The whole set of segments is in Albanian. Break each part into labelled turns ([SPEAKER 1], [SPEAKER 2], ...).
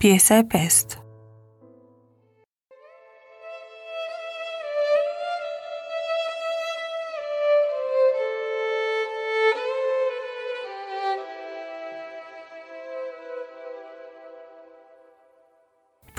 [SPEAKER 1] Pjesa e pestë.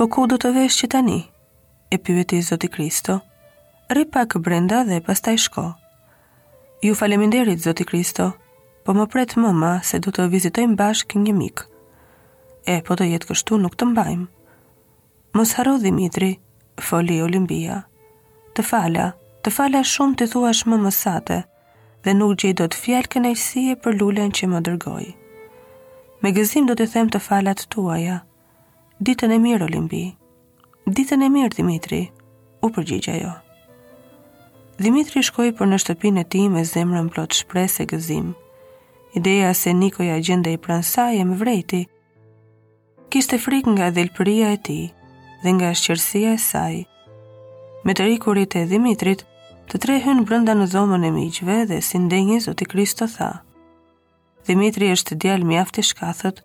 [SPEAKER 1] Po ku do të vesh që tani? E pyeti Zoti Kristo. Rri pak brenda dhe pastaj shko. Ju faleminderit, zoti Kristo. Po më pret mëma se do të vizitojmë bashkë një mik. E, po të jetë kështu, nuk të mbajmë. Mos harro Dhimitri, foli Olimbia. Të fala, të fala shumë t'i thuash mëmës sate, dhe nuk gjej dot fjalë kënaqësie për lulen që më dërgoi. Me gëzim do t'i them të falat tuaja, Ditën e mirë, Olimbi. Ditën e mirë, Dhimitri, u përgjigj ajo. Dhimitri shkoi për në shtëpinë e tij me zemrën plot shpresë e gëzim. Ideja se Nikoja gjendej pranë saj e mvrejti. Kishte frikë nga dhelpëria e tij dhe nga shqerrësia e saj. Me të rikurit e Dhimitrit, të tre hynë brënda në dhomën e miqve dhe si ndenjë zoti Kristo tha. Dhimitri është djalë mjaft i shkathët,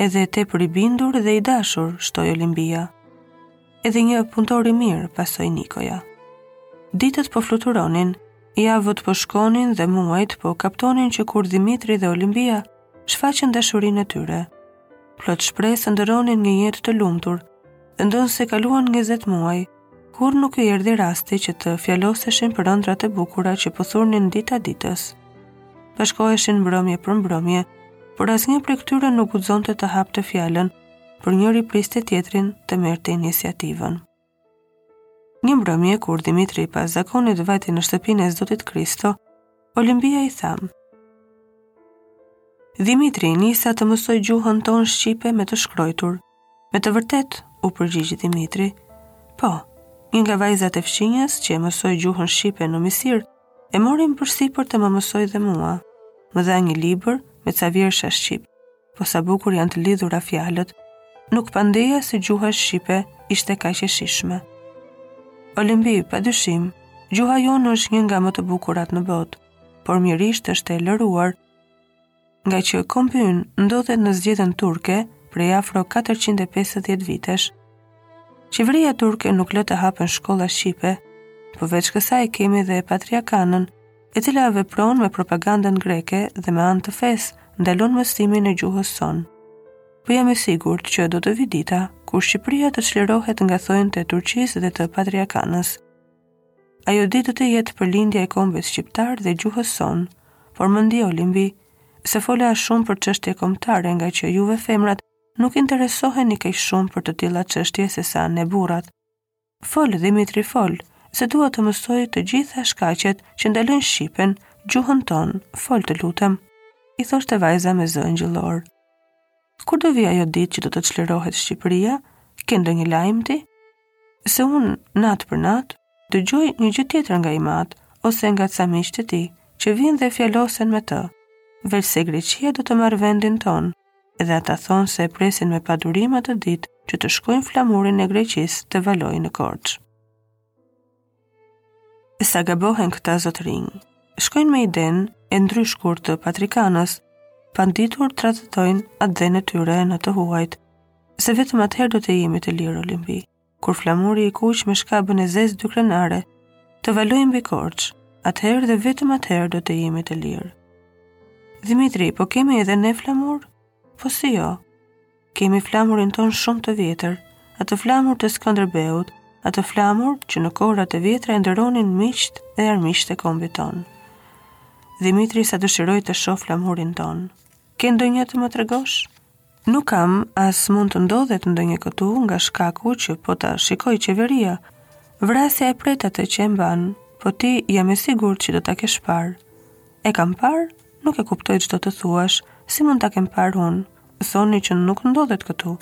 [SPEAKER 1] edhe tepër i bindur dhe i dashur, shtoi Olimbia. Edhe një punëtor i mirë, pasoi Nikoja. Ditët po fluturonin, javët po shkonin dhe muajt po kaptonin që kur Dhimitri dhe Olimbia shfaqën dashurinë e tyre. Plot shpresë ëndërronin një jetë të lumtur, dhe ndonëse kaluan 20 muaj, Kurrë nuk u erdhi rasti që të fjaloseshin për ëndrrat e bukura që po thurnin dita ditës. Bashkoheshin mbrëmje për mbrëmje, por asnjë prej këtyre nuk guxonte të hapte fjalën, por njëri priste tjetrin të merrte iniciativën. Një mbrëmje kur Dhimitri pas zakonit vajti në shtëpinë e Zotit Kristo, Olimbia i tha: Dhimitri, nisa të mësoj gjuhën tonë shqipe me të shkrojtur. Me të vërtet, u përgjigj Dhimitri. Po, një nga vajzat e fqinjës që e mësoi gjuhën shqipe në Misir, e mori përsipër të ma mësojë dhe mua. Më dha një libër me ca vjersha shqip, Po sa bukur janë të lidhura fjalët, nuk pandehja se gjuha shqipe ishte kaq e shijshme. Olimbi, pa dyshim, gjuha jonë është një nga më të bukurat në botë, por mjerisht s'është e lëruar, ngaqë kombi ynë ndodhet në zgjedhën turke prej afro 450 vitesh. Qeveria turke nuk lë të hapen shkolla shqipe, përveç kësaj kemi dhe Patriarkanën, e cila vepron me propagandën greke dhe me anë të fesë, ndalon mësimin e gjuhës sonë. Po jam i sigurt që do të vijë dita, kur Shqipëria të çlirohet nga thonjtë e Turqisë dhe të Patriarkanës. Ajo ditë do të jetë përlindja e kombit shqiptar dhe gjuhës sonë, por më ndje Olimbi, se fola aq shumë për çështje kombëtare ngaqë juve femrat nuk interesoheni keq shumë për të tilla çështje sesa ne burrat. Fol Dhimitri fol, se dua të mësoj të gjitha shkaqet që ndalojnë shqipen, gjuhën tonë, fol të lutem. I thoshte vajza me zë engjëllor. Kur do vijë ajo ditë që do të çlirohet Shqipëria? Ke ndonjë lajm ti? Se unë natë për natë dëgjoj një gjë tjetër nga im atë ose nga ca miq të tij që vijnë dhe fjalosen me të. Veçse Greqia do të marrë vendin tonë. Edhe ata thonë se e presin me padurim atë ditë që të shikojnë flamurin e Greqisë të valojë në Korçë. Sa gabohen këta zotërinj. Shkojnë me idenë e ndryshkur të patrikanës, pa e ditur tradhtojnë atdhenë e tyre në të huajt, se vetëm atëherë do të jemi të lirë Olimbi. kur flamuri i kuq me shkabën e zezë dykrenare, të valojë mbi Korçë, atëherë dhe vetëm atëherë do të jemi të lirë. Dhimitri, po kemi edhe ne flamur? Po si jo? Kemi flamurin tonë shumë të vjetër, atë flamur të Skënderbeut, atë flamur që në kohërat e vjetra e nderonin miqtë e armiqtë e kombit tonë. Dhimitri sa dëshiroj të shoh flamurin tonë. Ke ndonjë të më tregosh? Nuk kam, as mund të ndodhet ndonjë këtu nga shkaku që po ta shikojë qeveria, vrasja e pret atë që e mban, po ti jam i sigurt që do ta kesh parë. E kam parë? Nuk e kuptoj ç'do të thuash, si mund ta kem parë unë? Thoni që nuk ndodhet këtu.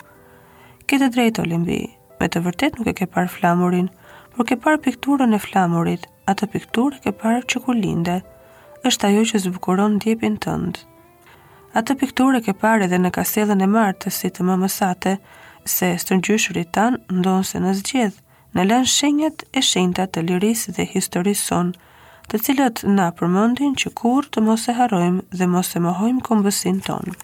[SPEAKER 1] Ke të drejtë Olimbi, me të vërtetë nuk e ke parë flamurin, por ke parë pikturën e flamurit, atë pikturë ke parë që kur linde. Është ajo që zbukuron djepin tënd. Atë pikturë ke parë edhe në kasellën e martesës të mëmës sate, se stërgjyshurit tanë ndonëse në zgjedh, na lanë shenjat e shenjta të lirisë dhe historisë sonë, të cilat na përmendin që kurrë të mos e harrojmë dhe mos e mohojmë kombësinë tonë.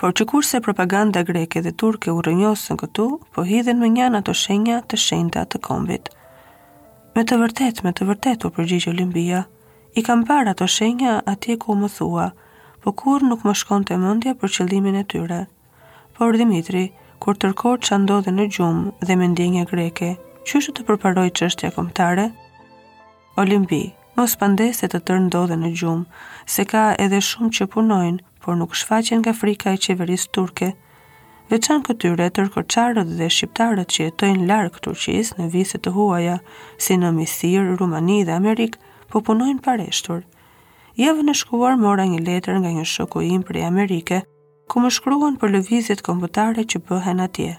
[SPEAKER 1] Por që kurse propaganda greke dhe turke u rrënjosën këtu, po hidhen mënjanë ato shenja të shenjta të kombit. Me të vërtetë, me të vërtetë, u përgjigj Olimbia, i kam parë ato shenja atje ku më thua, po kurrë nuk më shkonte mendja për qëllimin e tyre. Por Dhimitri, kur tërë Korça ndodhet në gjumë dhe me ndjenja greke, qysh do të përparojë çështja kombëtare? Olimbi, mos pandeh se të tërë ndodhen në gjumë, se ka edhe shumë që punojnë, por nuk shfaqen nga frika e qeverisë turke. Veçan këtyre tërë korçarët dhe shqiptarët që jetojnë larg Turqisë në vise të huaja, si në Misir, Rumani dhe Amerikë, po punojnë pareshtur. Javën e shkuar mora një letër nga një shoku im prej Amerike, ku më shkruan për lëvizjet kombëtare që bëhen atje.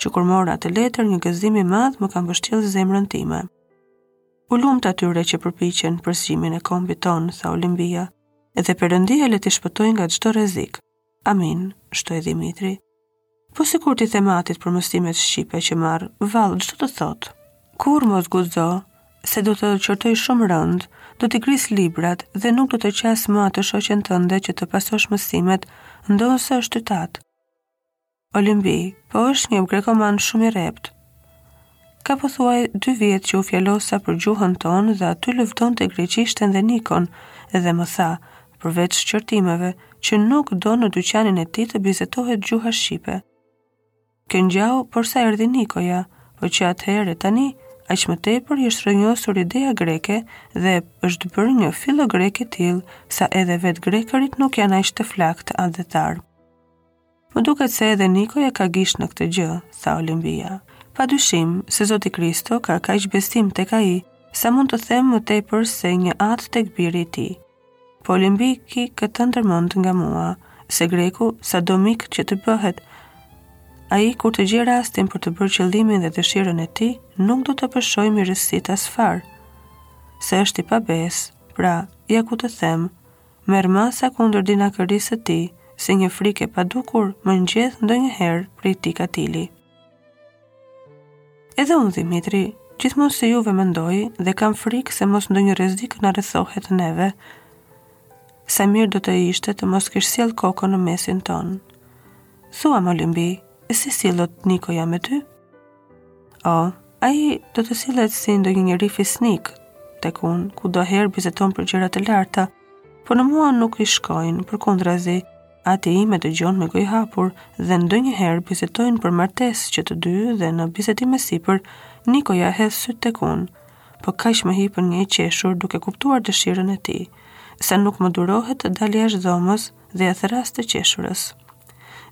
[SPEAKER 1] Që kur mora atë letër, një gëzim i madh më ka mbështjellë zemrën time. U lumtë atyre që përpiqen për zgjimin e kombit tonë, tha Olimbia, dhe Perëndia le t'i shpëtojë nga çdo rrezik. Amin, shtoi Dhimitri. Po sikur t'i them atit për mësimet shqipe që marr, vallë ç'do të thotë. Kurrë mos guxo se do të qortojë shumë rëndë, do t'i grisë librat dhe nuk do të qasë më atë shoqen tënde që të pasosh mësimet, ndonëse është yt atë. Olimbi, po është një grekoman shumë i rreptë. Ka pothuaj dy vjet që u fjalosa për gjuhën tonë dhe aty lëvdonte greqishten dhe Nikon, edhe më tha, përveç qërtimeve, që nuk do në dyqanin e tij të bisedohet gjuha shqipe. Kjo ngjau porsa erdhi Nikoja, po që atëherë e tani, aq më tepër i është rrënjosur ideja greke dhe është bërë një filogrek i tillë, sa edhe vetë grekërit nuk janë aq të flaktë atdhetarë. Më duket se edhe Nikoja ka gisht në këtë gjë, tha Olimbia. Pa dyshim, se Zoti Kristo ka kaq besim tek ai, sa mund të them më tepër se një atë tek biri i tij. Po Olimbi, ki këtë ndërmënd nga mua, se greku sado mik që të bëhet, ai kur të gjejë rastin për të bërë qëllimin dhe dëshirën e tij, nuk do të peshojë mirësitë asfare, se është i pabesë, pra, ja ku të them, Merr masa kundër dinakërisë së tij, se një frikë e padukur më ngjeth ndonjëherë prej tij katili. Edhe unë, Dhimitri, gjithmonë si juve mendoj dhe kam frikë se mos ndonjë rrezik na rrethohet neve. Sa mirë do të ishte të mos kish sjellë kokën në mesin tonë. Thuamë, Olimbi, e si sillet Nikoja me ty? O, ai do të sillet si ndonjë njeri fisnik tek unë, kurdoherë bisedon për gjëra të larta, po në mua nuk i shkojnë, përkundrazi, ati im e dëgjon me gojë hapur dhe ndonjëherë bisedojnë për martesë që të dy dhe në bisedim e sipër, Nikoja hedh sytë tek unë, po kaq më hipën një e qeshur duke kuptuar dëshirën e tij, se nuk më durohet të dal jashtë dhomës, dhe e thërras të qeshurës.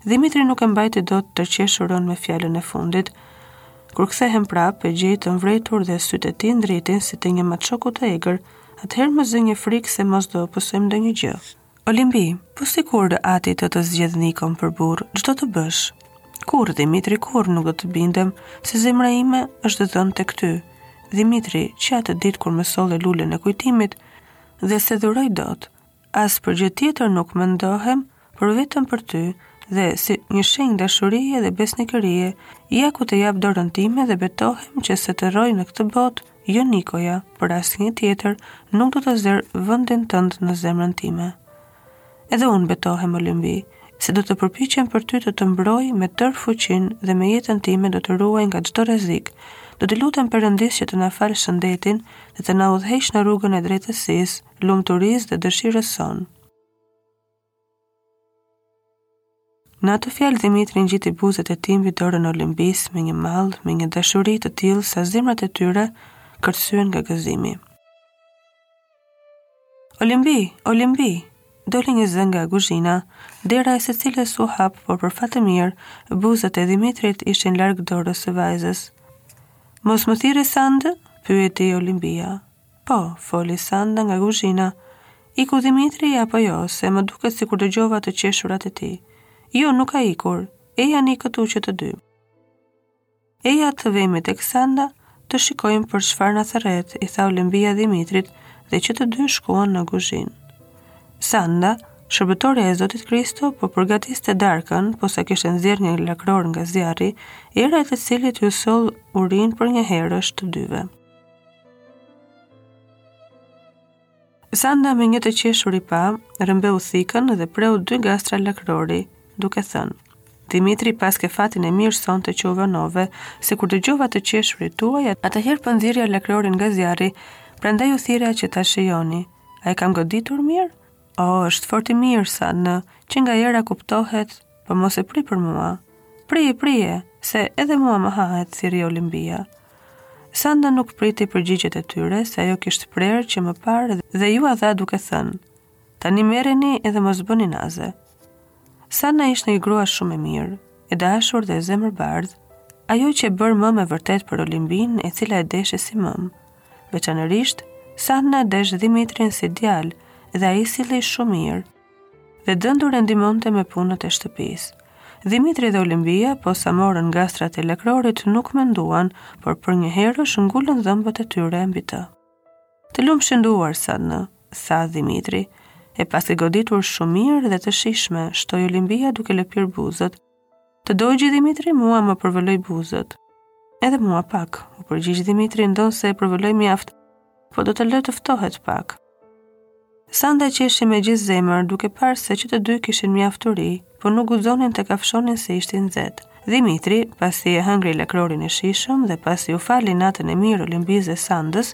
[SPEAKER 1] Dimitri nuk e mbajti dot të qeshurën me fjalën e fundit. Kur kthehem prapë, e gjej të mvrejtur dhe sytë e tij ndritin si të një maçoku të egër. Atëherë më zë një frikë se mos do pësojmë ndonjë gjë. Olimbi, po sikur ati të të zgjedh Nikon për burrë, ç'do të bësh? Kurrë, Dimitri, kurrë nuk do të bindem se zemra ime është dhënë tek ty. Dimitri, që atë ditë kur më solle lulen e kujtimit dhe s'e duroj dot, As për gjë tjetër nuk mendohem, por vetëm për ty dhe si një shenjë dashurie dhe besnikërie, ja ku të jap dorën time dhe betohem që sa të rroj në këtë botë, jo Nikoja, por asnjë tjetër nuk do të zërë vendin tënd në zemrën time. Edhe unë betohem Olimbi, se do të përpiqem për ty të të mbroj me tërë fuqinë dhe me jetën time do të ruaj nga çdo rrezik. Do t'i lutem Perëndisë që të na falë shëndetin dhe të na udhëheqë në rrugën e drejtësisë. lumturisë dhe dëshirës sonë. Në atë fjalë Dimitri ngjiti buzët e tij mbi dorën e Olimbisë me një mall, me një dashuri të tillë sa zemrat e tyre kërcyen nga gëzimi. Olimbi, Olimbi, doli një zë nga kuzhina, dera e së cilës u hap, por për fat të mirë, buzët e Dimitrit ishin larg dorës së vajzës. Mos më thirre Sandë? pyeti Olimbia. Po, foli Sanda nga kuzhina. Iku Dimitri apo jo, se më duket sikur dëgjova të qeshurat e tij. Jo, nuk ka ikur. Ejani këtu që të dy. Eja të vemi tek Sanda, të shikojmë për çfarë na thërret, i tha Olimbia Dimitrit dhe që të dy shkuan në kuzhinë. Sanda, shërbëtorja e Zotit Kristo, po përgatiste darkën, posa kishte nxjerrë një lakror nga zjarri, era e të cilit iu solli urinë përnjëherësh të dyve. Sanda me një të qeshur i pa, rëmbeu thikën dhe preu dy gastra lakrori, duke thënë: Dimitri paske fatin e mirë sonte që u vonove, se kur dëgjova të qeshurit tuaj, atëherë po nxirrja lakrorin nga zjarri, prandaj u thirra që ta shijoni. A e kam goditur mirë? O, është fort i mirë, Sandë, që nga era kuptohet, po mos e pri për mua. Prije, prije, se edhe mua më hahet thirri Olimbia. Sanda nuk priti përgjigjet e tyre, se ajo kishte prerë që më parë dhe jua dha duke thënë, tani merreni edhe mos bëni naze. Sanda ishte një grua shumë e mirë, e dashur dhe zemërbardhë, ajo qe bërë mëmë vërtet për Olimbinë e cila e deshte si mëmë. Veçanërisht, Sanda desh Dhimitrin si djalë dhe ai sillej shumë mirë. Dhe dëndur e ndihmonte me punët e shtëpisë. Dhimitri dhe Olimpia, posa morën ngastrat e lakrorit, nuk menduan, por përnjëherësh ngulën dhëmbët e tyre mbi të. Të lumë shënduar, Sahna, sa Dhimitri, e pas e goditur shumë mirë dhe të shijshme, shtoi Olimpia duke lëpirë buzët, Të dogji Dhimitri mua më përvëloi buzët. Edhe mua pak, u përgjigj Dhimitri ndonëse e përvëloi mjaft, po do ta lë të ftohet pak. Sanda qeshi me gjithë zemër duke parë se që të dy kishin mjaft uri, po nuk guxonin të kafshonin se ishte i nxehtë. Dhimitri, pasi e hëngri lakrorin e shijshëm dhe pasi u fali natën e mirë Olimpisë dhe Sandës,